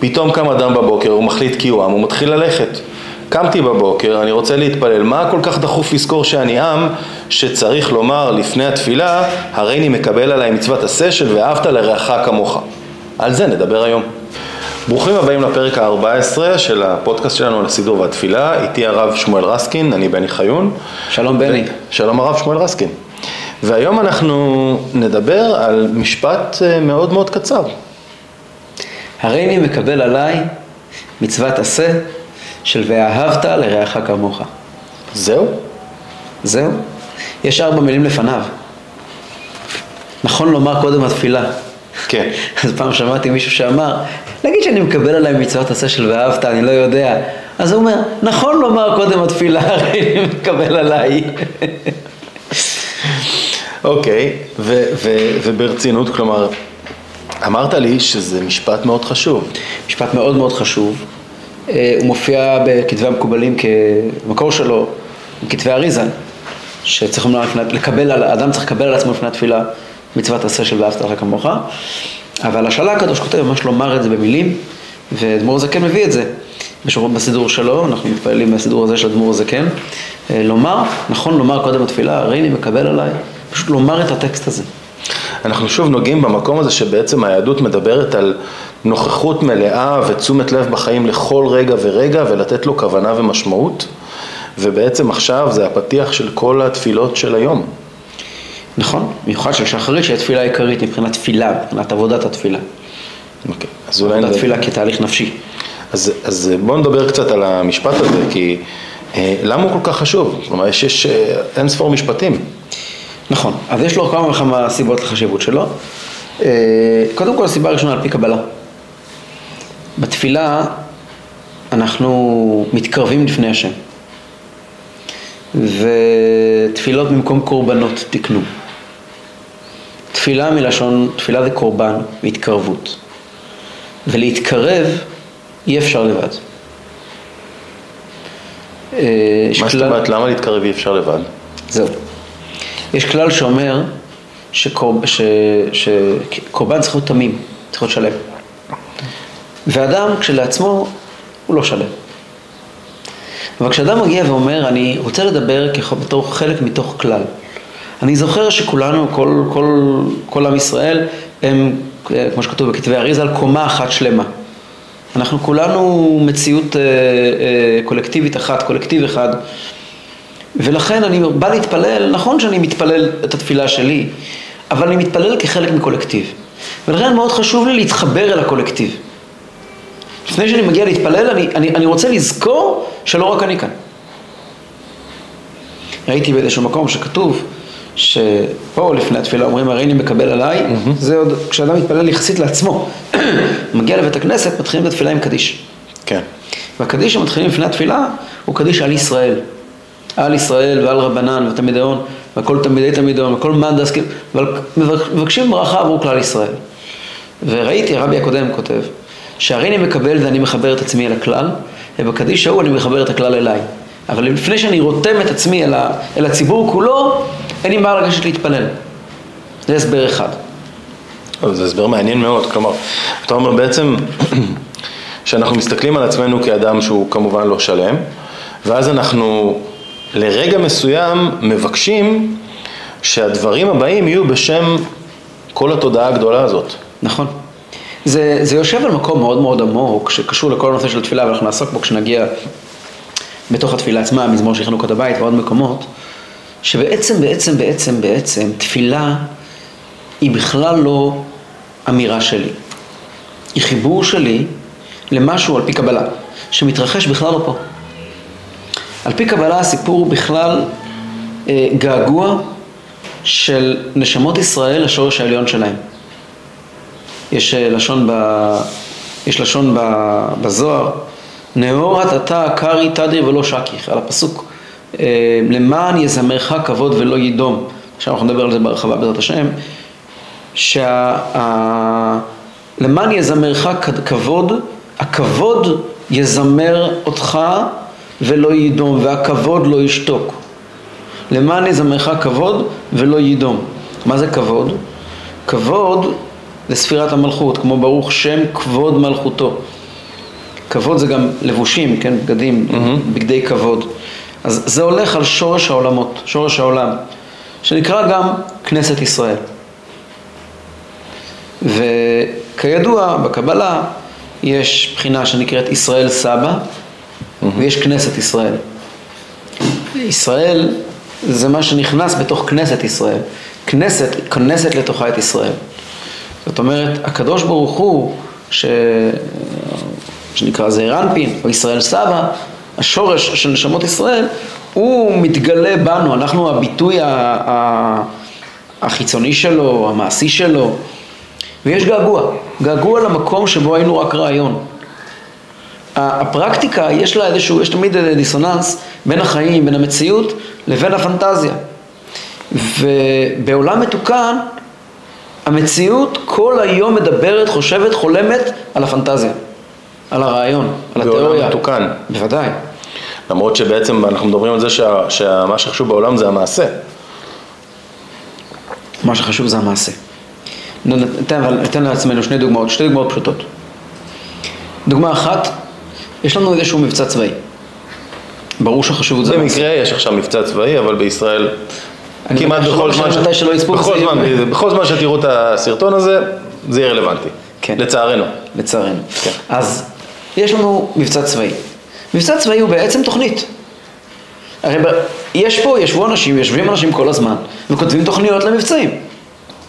פתאום קם אדם בבוקר, הוא מחליט כי הוא עם, הוא מתחיל ללכת. קמתי בבוקר, אני רוצה להתפלל, מה כל כך דחוף לזכור שאני עם שצריך לומר לפני התפילה, הריני מקבל עליי מצוות עשה של ואהבת לרעך כמוך. על זה נדבר היום. ברוכים הבאים לפרק ה-14 של הפודקאסט שלנו על הסידור והתפילה, איתי הרב שמואל רסקין, אני בני חיון. שלום בני. שלום הרב שמואל רסקין. והיום אנחנו נדבר על משפט אה, מאוד מאוד קצר. הריני מקבל עליי מצוות עשה של ואהבת לרעך כמוך. זהו? זהו. יש ארבע מילים לפניו. נכון לומר קודם התפילה. כן. אז פעם שמעתי מישהו שאמר, נגיד שאני מקבל עליי מצוות עשה של ואהבת, אני לא יודע. אז הוא אומר, נכון לומר קודם התפילה, הרי אני מקבל עליי. אוקיי, ו- ו- וברצינות, כלומר, אמרת לי שזה משפט מאוד חשוב. משפט מאוד מאוד חשוב. אה, הוא מופיע בכתבי המקובלים כמקור שלו, בכתבי אריזן, שצריך לקבל, האדם צריך לקבל על עצמו לפני התפילה מצוות עשה של ואהבת לך כמוך, אבל השאלה הקדוש כותב ממש לומר את זה במילים, ואדמו"ר הזקן מביא את זה. בסידור שלו, אנחנו מתפללים בסידור הזה של אדמו"ר הזקן, אה, לומר, נכון לומר קודם התפילה, הריני מקבל עליי, פשוט לומר את הטקסט הזה. אנחנו שוב נוגעים במקום הזה שבעצם היהדות מדברת על נוכחות מלאה ותשומת לב בחיים לכל רגע ורגע ולתת לו כוונה ומשמעות ובעצם עכשיו זה הפתיח של כל התפילות של היום. נכון, במיוחד של שחרית שהיא התפילה העיקרית מבחינת תפילה, מבחינת עבודת התפילה. אוקיי, אז אולי... עבודת התפילה כתהליך נפשי. אז, אז בואו נדבר קצת על המשפט הזה, כי אה, למה הוא כל כך חשוב? כלומר, יש, יש אה, אין ספור משפטים. נכון, אז יש לו כמה וכמה סיבות לחשיבות שלו. אה, קודם כל, הסיבה הראשונה על פי קבלה. בתפילה אנחנו מתקרבים לפני השם. ותפילות במקום קורבנות תקנו. תפילה מלשון, תפילה זה קורבן והתקרבות. ולהתקרב אי אפשר לבד. אה, מה זאת אומרת, למה להתקרב אי אפשר לבד? זהו. יש כלל שאומר שקורבן צריך להיות תמים, צריך להיות שלם. ואדם כשלעצמו הוא לא שלם. אבל כשאדם מגיע ואומר, אני רוצה לדבר בתור חלק מתוך כלל. אני זוכר שכולנו, כל, כל, כל עם ישראל, הם, כמו שכתוב בכתבי אריזה, על קומה אחת שלמה. אנחנו כולנו מציאות אה, אה, קולקטיבית אחת, קולקטיב אחד. ולכן אני בא להתפלל, נכון שאני מתפלל את התפילה שלי, אבל אני מתפלל כחלק מקולקטיב. ולכן מאוד חשוב לי להתחבר אל הקולקטיב. לפני שאני מגיע להתפלל, אני, אני, אני רוצה לזכור שלא רק אני כאן. ראיתי באיזשהו מקום שכתוב שפה לפני התפילה אומרים הרי אני מקבל עליי, mm-hmm. זה עוד כשאדם מתפלל יחסית לעצמו. מגיע לבית הכנסת, מתחילים את התפילה עם קדיש. כן. והקדיש שמתחילים לפני התפילה הוא קדיש על ישראל. על ישראל ועל רבנן ותלמידיון וכל תלמידי תלמידיון וכל מאן דסקים ומבקשים ברכה עבור כלל ישראל. וראיתי, הרבי הקודם כותב, שהרי אני מקבל ואני מחבר את עצמי אל הכלל, ובקדיש ההוא אני מחבר את הכלל אליי. אבל לפני שאני רותם את עצמי אל, ה, אל הציבור כולו, אין לי מה לגשת להתפלל. זה הסבר אחד. זה הסבר מעניין מאוד, כלומר, אתה אומר בעצם שאנחנו מסתכלים על עצמנו כאדם שהוא כמובן לא שלם, ואז אנחנו לרגע מסוים מבקשים שהדברים הבאים יהיו בשם כל התודעה הגדולה הזאת. נכון. זה, זה יושב על מקום מאוד מאוד עמוק, שקשור לכל הנושא של תפילה, ואנחנו נעסוק בו כשנגיע בתוך התפילה עצמה, מזמור של חנוכת הבית ועוד מקומות, שבעצם, בעצם, בעצם, בעצם, תפילה היא בכלל לא אמירה שלי. היא חיבור שלי למשהו על פי קבלה, שמתרחש בכלל לא פה. על פי קבלה הסיפור הוא בכלל אה, געגוע של נשמות ישראל לשורש העליון שלהם. יש אה, לשון, ב... יש לשון ב... בזוהר, נאורת אתה קרי תדרי ולא שקיך, על הפסוק אה, למען יזמרך כבוד ולא יידום, עכשיו אנחנו נדבר על זה בהרחבה בעזרת השם, שלמען יזמרך כבוד, הכבוד יזמר אותך ולא יידום, והכבוד לא ישתוק. למען יזמרך כבוד ולא יידום. מה זה כבוד? כבוד לספירת המלכות, כמו ברוך שם כבוד מלכותו. כבוד זה גם לבושים, כן, בגדים, בגדי כבוד. אז זה הולך על שורש העולמות, שורש העולם, שנקרא גם כנסת ישראל. וכידוע, בקבלה יש בחינה שנקראת ישראל סבא, ויש כנסת ישראל. ישראל זה מה שנכנס בתוך כנסת ישראל. כנסת, כנסת לתוכה את ישראל. זאת אומרת, הקדוש ברוך הוא, ש... שנקרא זעיר אנפין, או ישראל סבא, השורש של נשמות ישראל, הוא מתגלה בנו, אנחנו הביטוי החיצוני שלו, המעשי שלו, ויש געגוע, געגוע למקום שבו היינו רק רעיון. הפרקטיקה יש לה איזשהו, יש תמיד דיסוננס בין החיים, בין המציאות לבין הפנטזיה. ובעולם מתוקן, המציאות כל היום מדברת, חושבת, חולמת על הפנטזיה, על הרעיון, על התיאוריה. בעולם מתוקן. בוודאי. למרות שבעצם אנחנו מדברים על זה שה, שמה שחשוב בעולם זה המעשה. מה שחשוב זה המעשה. ניתן, ניתן לעצמנו שני דוגמאות, שתי דוגמאות פשוטות. דוגמה אחת, יש לנו איזשהו מבצע צבאי. ברור שחשוב זה במקרה יש עכשיו מבצע צבאי, אבל בישראל כמעט בכל זמן, ש... בכל, זמן, בכל זמן שתראו את הסרטון הזה, זה יהיה רלוונטי. כן. לצערנו. לצערנו. כן. אז יש לנו מבצע צבאי. מבצע צבאי הוא בעצם תוכנית. הרי ב... יש פה, ישבו אנשים, יושבים אנשים כל הזמן, וכותבים תוכניות למבצעים.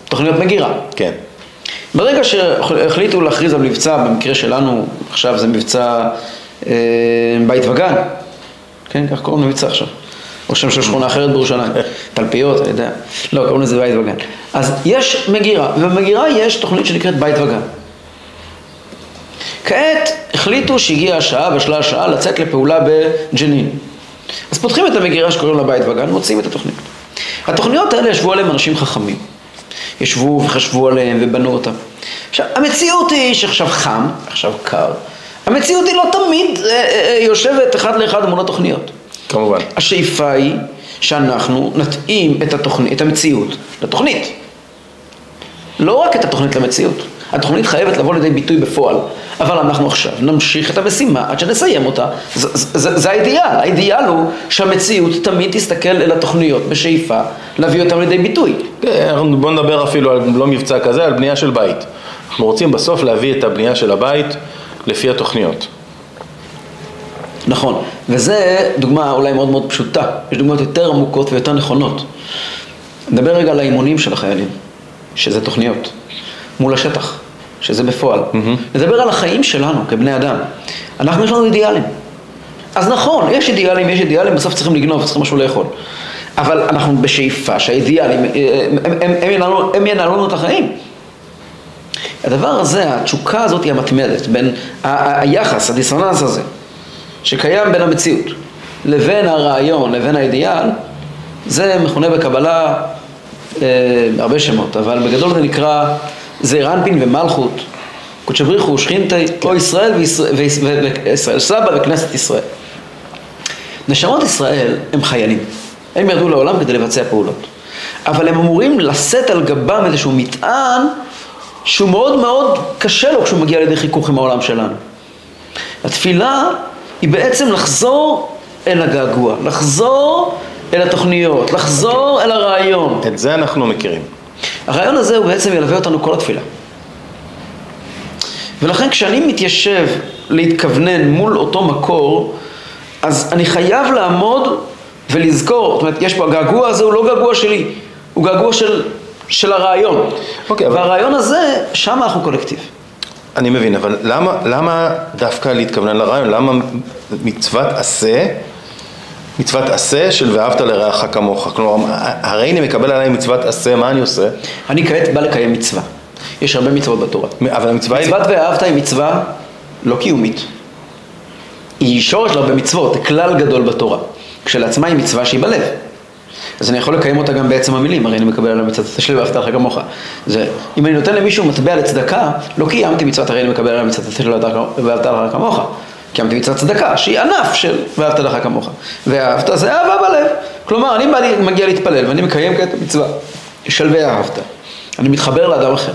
תוכניות מגירה. כן. ברגע שהחליטו להכריז על מבצע, במקרה שלנו, עכשיו זה מבצע בית וגן, כן, כך קוראים למבצע עכשיו. או שם של שכונה אחרת בירושלים, תלפיות, אני יודע. לא, קוראים לזה בית וגן. אז יש מגירה, ובמגירה יש תוכנית שנקראת בית וגן. כעת החליטו שהגיעה השעה, בשלה השעה, לצאת לפעולה בג'נין. אז פותחים את המגירה שקוראים לה בית וגן, מוצאים את התוכנית. התוכניות האלה ישבו עליהן אנשים חכמים. ישבו וחשבו עליהם ובנו אותם. עכשיו, המציאות היא שעכשיו חם, עכשיו קר. המציאות היא לא תמיד אה, אה, אה יושבת אחד לאחד מול התוכניות. כמובן. השאיפה היא שאנחנו נתאים את, התוכנית, את המציאות לתוכנית. לא רק את התוכנית למציאות. התוכנית חייבת לבוא לידי ביטוי בפועל, אבל אנחנו עכשיו נמשיך את המשימה עד שנסיים אותה. זה, זה, זה האידיאל, האידיאל הוא שהמציאות תמיד תסתכל אל התוכניות בשאיפה להביא אותן לידי ביטוי. כן, בוא נדבר אפילו על לא מבצע כזה, על בנייה של בית. אנחנו רוצים בסוף להביא את הבנייה של הבית לפי התוכניות. נכון, וזה דוגמה אולי מאוד מאוד פשוטה, יש דוגמאות יותר עמוקות ויותר נכונות. נדבר רגע על האימונים של החיילים, שזה תוכניות, מול השטח, שזה בפועל. Mm-hmm. נדבר על החיים שלנו כבני אדם. אנחנו יש לנו אידיאלים. אז נכון, יש אידיאלים, יש אידיאלים, בסוף צריכים לגנוב, צריכים משהו לאכול. אבל אנחנו בשאיפה שהאידיאלים, הם, הם, הם, הם, ינהלו, הם ינהלו לנו את החיים. הדבר הזה, התשוקה הזאת היא המתמדת, בין היחס, הדיסוננס הזה, שקיים בין המציאות לבין הרעיון, לבין האידיאל, זה מכונה בקבלה אה, הרבה שמות, אבל בגדול זה נקרא זעיר אנפין ומלכות, קודשא בריחו ושכינתי, או ישראל וישראל סבא וכנסת ישראל. נשמות ישראל הם חיילים, הם ירדו לעולם כדי לבצע פעולות, אבל הם אמורים לשאת על גבם איזשהו מטען שהוא מאוד מאוד קשה לו כשהוא מגיע לידי חיכוך עם העולם שלנו. התפילה היא בעצם לחזור אל הגעגוע, לחזור אל התוכניות, לחזור אל הרעיון. את זה אנחנו מכירים. הרעיון הזה הוא בעצם ילווה אותנו כל התפילה. ולכן כשאני מתיישב להתכוונן מול אותו מקור, אז אני חייב לעמוד ולזכור, זאת אומרת, יש פה, הגעגוע הזה הוא לא געגוע שלי, הוא געגוע של, של הרעיון. אוקיי, והרעיון אבל... הזה, שם אנחנו קולקטיב. אני מבין, אבל למה, למה דווקא להתכוונן לרעיון? למה מצוות עשה, מצוות עשה של ואהבת לרעך כמוך? כלומר, הרי אני מקבל עליי מצוות עשה, מה אני עושה? אני כעת בא לקיים מצווה. יש הרבה מצוות בתורה. אבל המצווה היא... מצוות ואהבת היא מצווה לא קיומית. היא שורש לה במצוות, זה כלל גדול בתורה. כשלעצמה היא מצווה שהיא בלב. אז אני יכול לקיים אותה גם בעצם המילים, הרי אני מקבל על המצוות שלי ואהבת לך כמוך. זה, אם אני נותן למישהו מטבע לצדקה, לא קיימתי מצוות, הרי אני מקבל על המצוות שלי ואהבת לך כמוך. קיימתי מצוות צדקה, שהיא ענף של ואהבת לך כמוך. ואהבת זה אהבה בלב. כלומר, אני בא, מגיע להתפלל ואני מקיים כעת המצווה של ואהבת. אני מתחבר לאדם אחר.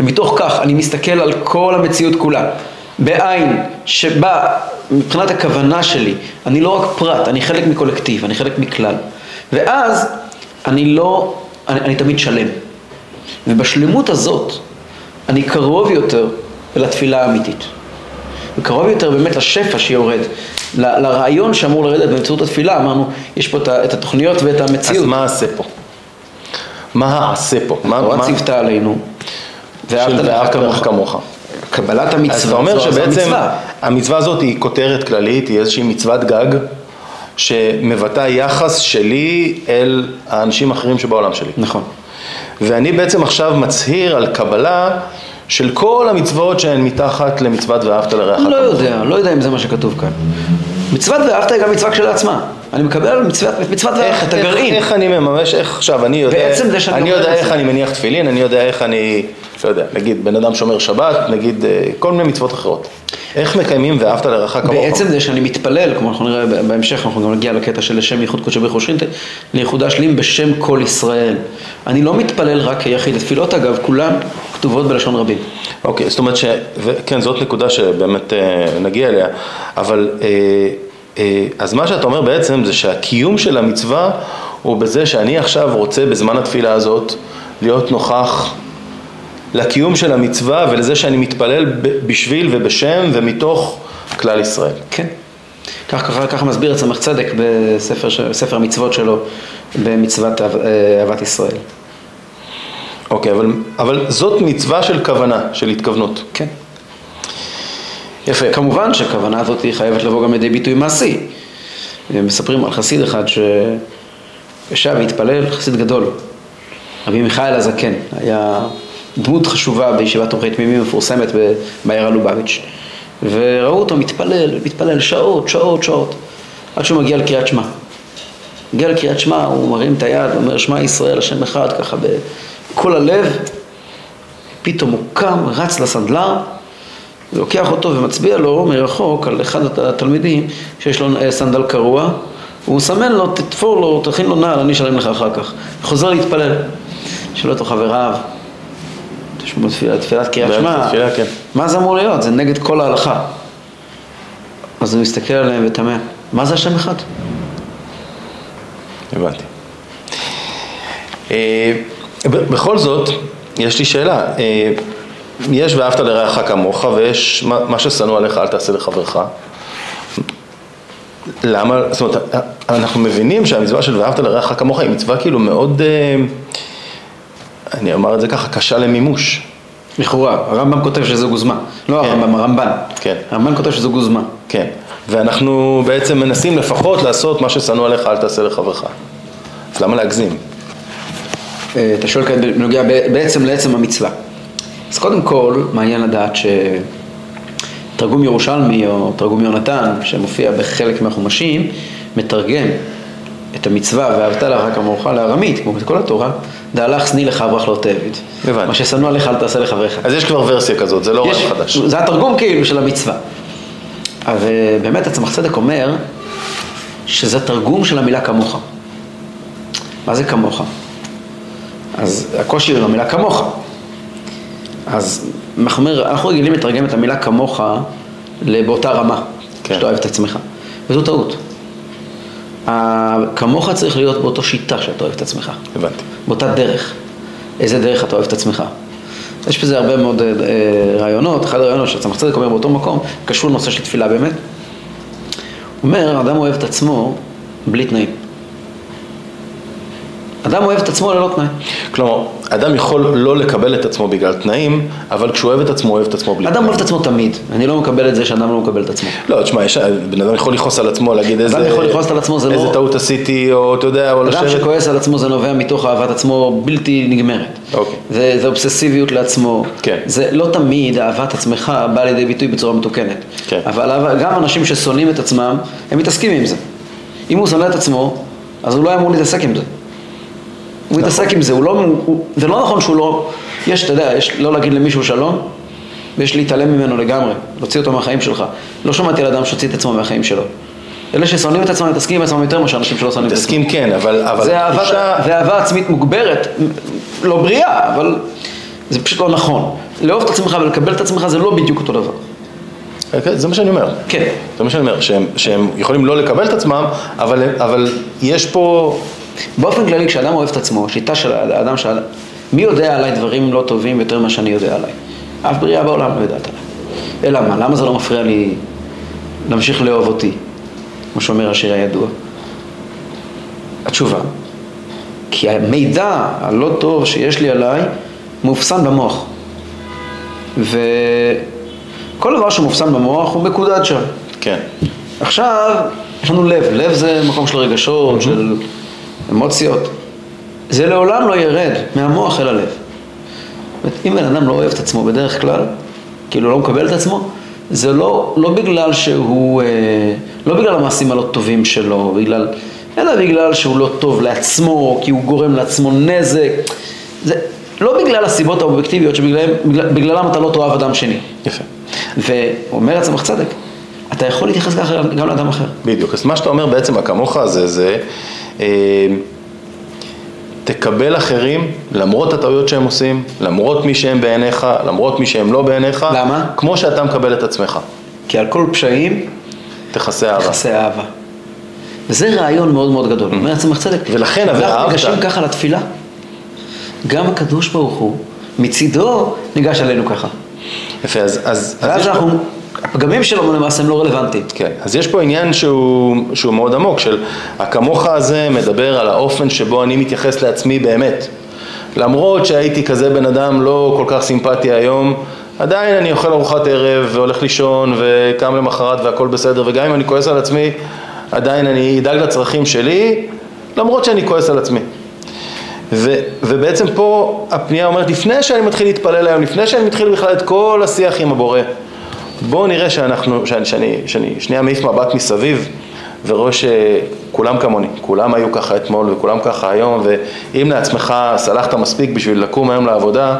ומתוך כך אני מסתכל על כל המציאות כולה. בעין שבה מבחינת הכוונה שלי, אני לא רק פרט, אני חלק מקולקטיב, אני חלק מכלל. ואז אני לא, אני, אני תמיד שלם. ובשלמות הזאת אני קרוב יותר אל התפילה האמיתית. וקרוב יותר באמת לשפע שיורד, ל- לרעיון שאמור לרדת באמצעות התפילה, אמרנו, יש פה את את התוכניות ואת המציאות. אז מה אעשה פה? מה העשה פה? מה- התורה מה- ציוותה עלינו, ואהבת לרעך כמוך כמוך. קבלת המצווה, אז אתה אומר זו- זו שבעצם המצווה. המצווה הזאת היא כותרת כללית, היא איזושהי מצוות גג שמבטא יחס שלי אל האנשים האחרים שבעולם שלי. נכון. ואני בעצם עכשיו מצהיר על קבלה של כל המצוות שהן מתחת למצוות ואהבת לרעך לא. יודע, לא יודע אם זה מה שכתוב כאן. מצוות ואהבת היא גם מצווה כשלעצמה. אני מקבל מצוות, מצוות ואהבת, את הגרעין. איך אני מממש, איך עכשיו, אני יודע, בעצם זה שאני אני יודע איך זה. אני מניח תפילין, אני יודע איך אני, לא יודע, נגיד בן אדם שומר שבת, נגיד אה, כל מיני מצוות אחרות. איך מקיימים ואהבת לרעך כמוך? בעצם זה שאני מתפלל, כמו אנחנו נראה בהמשך, אנחנו גם נגיע לקטע של לשם ייחוד קודשי ושכינתא, לייחודה שלים בשם כל ישראל. אני לא מתפלל רק כיחיד, התפילות אגב, כולן כתובות בלשון רבים. אוקיי, זאת אומרת ש... כן, זאת נקודה שבאמת אה, נגיע אליה, אבל אה, אה, אז מה שאתה אומר בעצם זה שהקיום של המצווה הוא בזה שאני עכשיו רוצה בזמן התפילה הזאת להיות נוכח לקיום של המצווה ולזה שאני מתפלל בשביל ובשם ומתוך כלל ישראל. כן. כך, ככה, ככה מסביר הצמח צדק בספר, בספר המצוות שלו במצוות אהב- אה, אהבת ישראל. אוקיי, אבל, אבל זאת מצווה של כוונה, של התכוונות. כן. יפה. כמובן שהכוונה הזאת היא חייבת לבוא גם לידי ביטוי מעשי. מספרים על חסיד אחד שישב והתפלל, חסיד גדול, רבי מיכאל הזקן, היה דמות חשובה בישיבת תומכי תמימים מפורסמת ב- בעיירה לובביץ', וראו אותו מתפלל, מתפלל שעות, שעות, שעות, עד שהוא מגיע לקריאת שמע. מגיע לקריאת שמע, הוא מרים את היד, אומר שמע ישראל, השם אחד, ככה בכל הלב, פתאום הוא קם, רץ לסנדלר, ולוקח אותו ומצביע לו מרחוק על אחד התלמידים שיש לו אה, סנדל קרוע, הוא מסמן לו, תתפור לו, תכין לו נעל, אני אשלם לך אחר כך. חוזר להתפלל. שואל אותו חבריו, תשמעו תפילת, תפילת קריאת שמע, כן. מה זה אמור להיות? זה נגד כל ההלכה. אז הוא מסתכל עליהם ותמה, מה זה השם אחד? הבנתי. אה, בכל זאת, יש לי שאלה. אה, יש ואהבת לרעך כמוך, ויש מה מה ששנוא עליך אל תעשה לחברך. למה, זאת אומרת, אנחנו מבינים שהמצווה של ואהבת לרעך כמוך היא מצווה כאילו מאוד, אה, אני אומר את זה ככה, קשה למימוש. לכאורה, הרמב"ם כותב שזו גוזמה. לא כן. הרמב"ם, הרמב"ן. כן. הרמב"ן כותב שזו גוזמה. כן, ואנחנו בעצם מנסים לפחות לעשות מה ששנוא עליך אל תעשה לחברך. אז למה להגזים? אה, אתה שואל כאן בנוגע בעצם לעצם המצווה. אז קודם כל, מעניין לדעת שתרגום ירושלמי או תרגום יונתן, שמופיע בחלק מהחומשים, מתרגם את המצווה ואהבת לך כמוך לארמית, כמו בכל התורה, דהלך שני לך אברח לא תעביד. הבנתי. מה ששנוא עליך אל תעשה לחבריך. אז יש כבר ורסיה כזאת, זה לא יש- רעיון חדש. זה התרגום כאילו של המצווה. אז אה, באמת הצמח צדק אומר שזה תרגום של המילה כמוך. מה זה כמוך? אז הקושי הוא המילה כמוך. אז אומר, אנחנו רגילים לתרגם את המילה כמוך ל- באותה רמה, כן. שאתה אוהב את עצמך, וזו טעות. כמוך צריך להיות באותו שיטה שאתה אוהב את עצמך. הבנתי. באותה דרך. איזה דרך אתה אוהב את עצמך. יש בזה הרבה מאוד אה, אה, רעיונות, אחד הרעיונות שהצמח צדק אומר באותו מקום, קשור לנושא של תפילה באמת. הוא אומר, אדם אוהב את עצמו בלי תנאים. אדם אוהב את עצמו ללא תנאי. כלומר, אדם יכול לא לקבל את עצמו בגלל תנאים, אבל כשהוא אוהב את עצמו, אוהב את עצמו בלי אדם תנאים. אוהב את עצמו תמיד. אני לא מקבל את זה שאדם לא מקבל את עצמו. לא, תשמע, יש- בן אדם יכול לכעוס על עצמו, להגיד איזה... יכול לכעוס על עצמו, זה לא- איזה טעות עשיתי, או אתה יודע, או אדם לשבת... שכועס על עצמו זה נובע מתוך אהבת עצמו בלתי נגמרת. אוקיי. זה, זה אובססיביות לעצמו. כן. זה לא תמיד אהבת עצמך באה לידי ביטוי בצורה מתוקנת. כן. אבל גם אנשים ששונאים את עצמם, הם מתעסקים עם זה. אם הוא שונא את עצמו, אז הוא לא היה אמור להתעסק עם זה. הוא. מתעסק עם זה, הוא לא, הוא, זה לא נכון שהוא לא, יש, אתה יודע, יש לא להגיד למישהו שלום, ויש להתעלם ממנו לגמרי, להוציא אותו מהחיים שלך. לא שמעתי על אדם שהוציא את עצמו מהחיים שלו. אלה ששונאים את עצמם מתעסקים עם עצמם יותר מאשר אנשים שלא שונאים את עצמם. מתעסקים כן, אבל... אבל זה אהבה, זה אהבה עצמית מוגברת, לא בריאה, אבל זה פשוט לא נכון. לאהוב את עצמך ולקבל את עצמך זה לא בדיוק אותו דבר. אוקיי? זה מה שאני אומר. כן. זה מה שאני אומר, שהם, שהם יכולים לא לקבל את עצמם, אבל, אבל יש פה... באופן כללי, כשאדם אוהב את עצמו, שיטה של האדם, של... מי יודע עליי דברים לא טובים יותר ממה שאני יודע עליי? אף בריאה בעולם לא יודעת עליי. אלא מה? למה זה לא מפריע לי להמשיך לאהוב אותי? כמו שאומר השיר הידוע. התשובה, כי המידע הלא טוב שיש לי עליי מאופסן במוח. וכל דבר שמאופסן במוח הוא מקודד שם. כן. עכשיו, יש לנו לב, לב זה מקום של רגשות, של אמוציות. זה לעולם לא ירד מהמוח אל הלב. זאת אומרת, אם בן אדם לא אוהב את עצמו בדרך כלל, כאילו לא מקבל את עצמו, זה לא, לא בגלל שהוא, אה, לא בגלל המעשים הלא טובים שלו, בגלל, אלא בגלל שהוא לא טוב לעצמו, כי הוא גורם לעצמו נזק. זה לא בגלל הסיבות האובייקטיביות שבגללם אתה לא תאהב אדם שני. יפה. ואומר הצמח צדק, אתה יכול להתייחס ככה גם לאדם אחר. בדיוק. אז מה שאתה אומר בעצם, הכמוך הזה, זה אה, תקבל אחרים למרות הטעויות שהם עושים, למרות מי שהם בעיניך, למרות מי שהם לא בעיניך. למה? כמו שאתה מקבל את עצמך. כי על כל פשעים תכסה אהבה. יחסי אהבה. וזה רעיון מאוד מאוד גדול, אומר הצמח צדק. ולכן, אבל אהבת. ניגשים ככה לתפילה. גם הקדוש ברוך הוא, מצידו, ניגש עלינו ככה. יפה, אז... אז, אז ואז אנחנו, הפגמים שלו למעשה הם לא רלוונטיים. כן, אז יש פה עניין שהוא, שהוא מאוד עמוק, של הכמוך הזה מדבר על האופן שבו אני מתייחס לעצמי באמת. למרות שהייתי כזה בן אדם לא כל כך סימפטי היום, עדיין אני אוכל ארוחת ערב והולך לישון וקם למחרת והכל בסדר, וגם אם אני כועס על עצמי, עדיין אני אדאג לצרכים שלי, למרות שאני כועס על עצמי. ו, ובעצם פה הפנייה אומרת, לפני שאני מתחיל להתפלל היום, לפני שאני מתחיל בכלל את כל השיח עם הבורא, בואו נראה שאנחנו, שאני, שאני, שאני שנייה מעיף מבט מסביב ורואה שכולם כמוני, כולם היו ככה אתמול וכולם ככה היום, ואם לעצמך סלחת מספיק בשביל לקום היום לעבודה,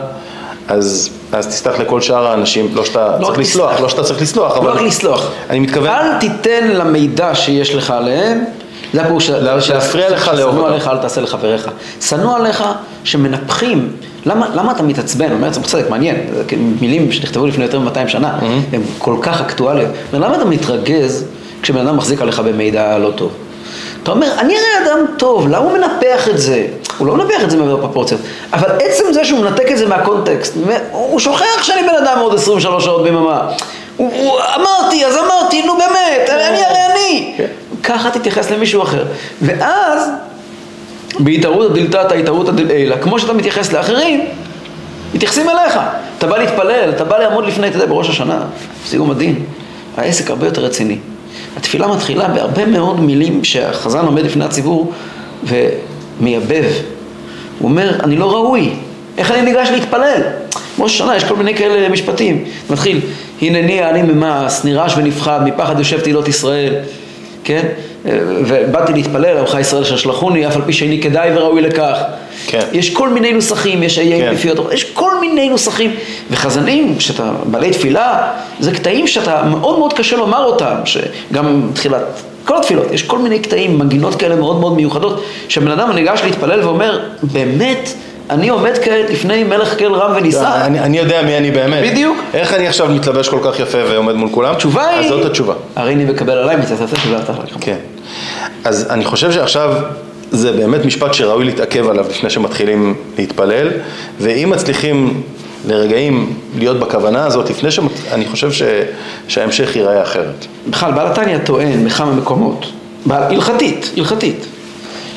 אז, אז תסלח לכל שאר האנשים, לא שאתה לא צריך לסלוח. לא שאתה צריך לסלוח, לא אבל... רק לסלוח. אני מתכוון... אל תיתן למידע שיש לך עליהם, זה הפירוש לה- להפריע לך לאהוב שנוא. עליך אל תעשה לחבריך. שנוא עליך שמנפחים. למה, למה אתה מתעצבן? אומר צדק, מעניין, זה כאילו מילים שנכתבו לפני יותר מ-200 שנה, Mm-hmm. הן כל כך אקטואליות. למה אתה מתרגז כשבן אדם מחזיק עליך במידע לא טוב? אתה אומר, אני הרי אדם טוב, למה הוא מנפח את זה? הוא לא מנפח את זה מעבר פרופורציות, אבל עצם זה שהוא מנתק את זה מהקונטקסט, הוא שוכח שאני בן אדם עוד 23 שעות ביממה. הוא, הוא, אמרתי, אז אמרתי, נו באמת, אני הרי אני. כן. ככה תתייחס למישהו אחר. ואז, בהתערותא דלתתא התערותא דלעילא, כמו שאתה מתייחס לאחרים, מתייחסים אליך. אתה בא להתפלל, אתה בא לעמוד לפני, אתה יודע, בראש השנה, סיום הדין. העסק הרבה יותר רציני. התפילה מתחילה בהרבה מאוד מילים שהחזן עומד לפני הציבור ומייבב. הוא אומר, אני לא ראוי, איך אני ניגש להתפלל? בראש השנה יש כל מיני כאלה משפטים. מתחיל, הנני אני ממס, נרעש ונפחד, מפחד יושב תהילות ישראל, כן? ובאתי להתפלל, עמך ישראל ששלחוני, אף על פי שאיני כדאי וראוי לכך. כן. יש כל מיני נוסחים, יש איי כן. התורה, יש כל מיני נוסחים. וחזנים, כשאתה בעלי תפילה, זה קטעים שאתה מאוד מאוד קשה לומר אותם, שגם תחילת כל התפילות, יש כל מיני קטעים, מנגינות כאלה מאוד מאוד מיוחדות, שבן אדם ניגש להתפלל ואומר, באמת, אני עומד כעת לפני מלך כל רם ונישא. אני, אני יודע מי אני באמת. בדיוק. איך אני עכשיו מתלבש כל כך יפה ועומד מול כולם? התשובה היא... אז זאת התשובה. הרי אני מקבל עליי מצטט ואתה לך. כן. אז אני חושב שעכשיו זה באמת משפט שראוי להתעכב עליו לפני שמתחילים להתפלל, ואם מצליחים לרגעים להיות בכוונה הזאת, לפני שמת... אני חושב ש... שההמשך ייראה אחרת. בכלל, בעל התניא טוען בכמה מקומות, בעל, הלכתית, הלכתית,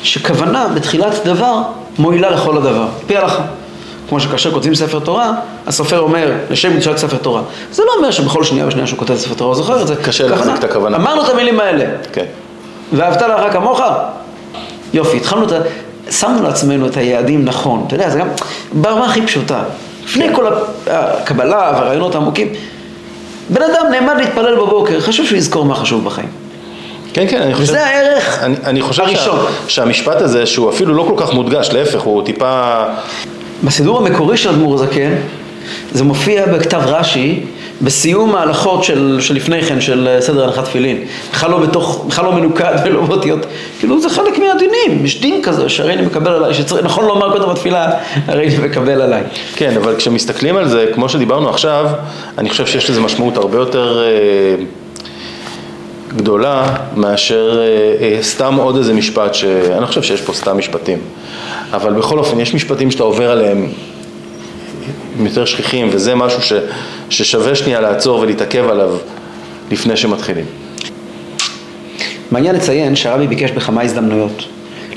שכוונה בתחילת דבר מועילה לכל הדבר, פי הלכה. כמו שכאשר כותבים ספר תורה, הסופר אומר, לשם קדושת ספר תורה. זה לא אומר שבכל שנייה ושנייה שהוא כותב ספר תורה הוא זוכר את זה. קשה להחזיק. את הכוונה. אמרנו את המילים האלה, כן. ואהבת לרעך כמוך, יופי, התחלנו את ה... שמנו לעצמנו את היעדים נכון, אתה יודע, זה גם ברמה הכי פשוטה. לפני כן. כל הקבלה והרעיונות העמוקים, בן אדם נעמד להתפלל בבוקר, חשוב שהוא יזכור מה חשוב בחיים. כן, כן, אני חושב... וזה הערך אני, אני חושב הראשון. שה, שהמשפט הזה, שהוא אפילו לא כל כך מודגש, להפך, הוא טיפה... בסידור המקורי של אדמו"ר הזקן, זה מופיע בכתב רש"י, בסיום ההלכות של, שלפני כן, של אה, סדר הנחת תפילין, בכלל לא בתוך, בכלל לא מנוקד ולא באותיות, כאילו זה חלק מהדינים, יש דין כזה שהרי אני מקבל עליי, שצריך, נכון לומר קודם בתפילה, הרי אני מקבל עליי. כן, אבל כשמסתכלים על זה, כמו שדיברנו עכשיו, אני חושב שיש לזה משמעות הרבה יותר אה, גדולה מאשר אה, אה, סתם עוד איזה משפט, שאני חושב שיש פה סתם משפטים, אבל בכל אופן, יש משפטים שאתה עובר עליהם הם יותר שכיחים, וזה משהו ש, ששווה שנייה לעצור ולהתעכב עליו לפני שמתחילים. מעניין לציין שהרבי ביקש בכמה הזדמנויות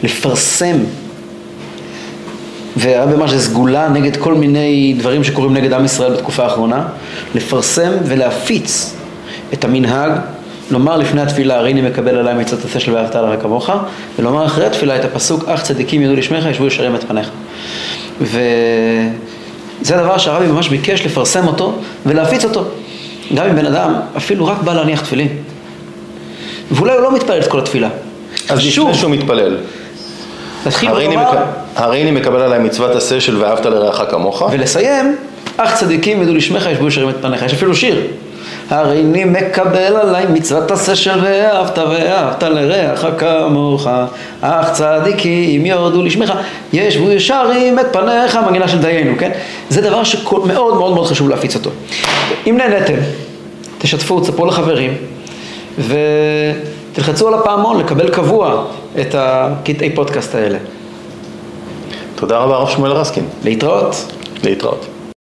לפרסם, והרבי אמר שזה סגולה נגד כל מיני דברים שקורים נגד עם ישראל בתקופה האחרונה, לפרסם ולהפיץ את המנהג, לומר לפני התפילה הריני מקבל עליי מצוות עשה של ואהבת עליך כמוך, ולומר אחרי התפילה את הפסוק אך צדיקים ידעו לשמך ישבו ישרים את פניך. ו... זה הדבר שהרבי ממש ביקש לפרסם אותו ולהפיץ אותו. גם אם בן אדם אפילו רק בא להניח תפילין. ואולי הוא לא מתפלל את כל התפילה. אז לפני שהוא מתפלל. הריני מקבל עליי מצוות עשה של ואהבת לרעך כמוך. ולסיים, אך צדיקים ידעו לשמך ישבו ישרים את פניך. יש אפילו שיר. הריני מקבל עליי מצוות עשה של ואהבת ואהבת לרעך כמוך, אך צדיקים יורדו לשמך, ישבו ישרים את פניך, מנגינה של דיינו, כן? זה דבר שמאוד מאוד מאוד חשוב להפיץ אותו. אם נהניתם, תשתפו, תספרו לחברים, ותלחצו על הפעמון לקבל קבוע את הקטעי פודקאסט האלה. תודה רבה, הרב שמואל רסקין. להתראות. להתראות.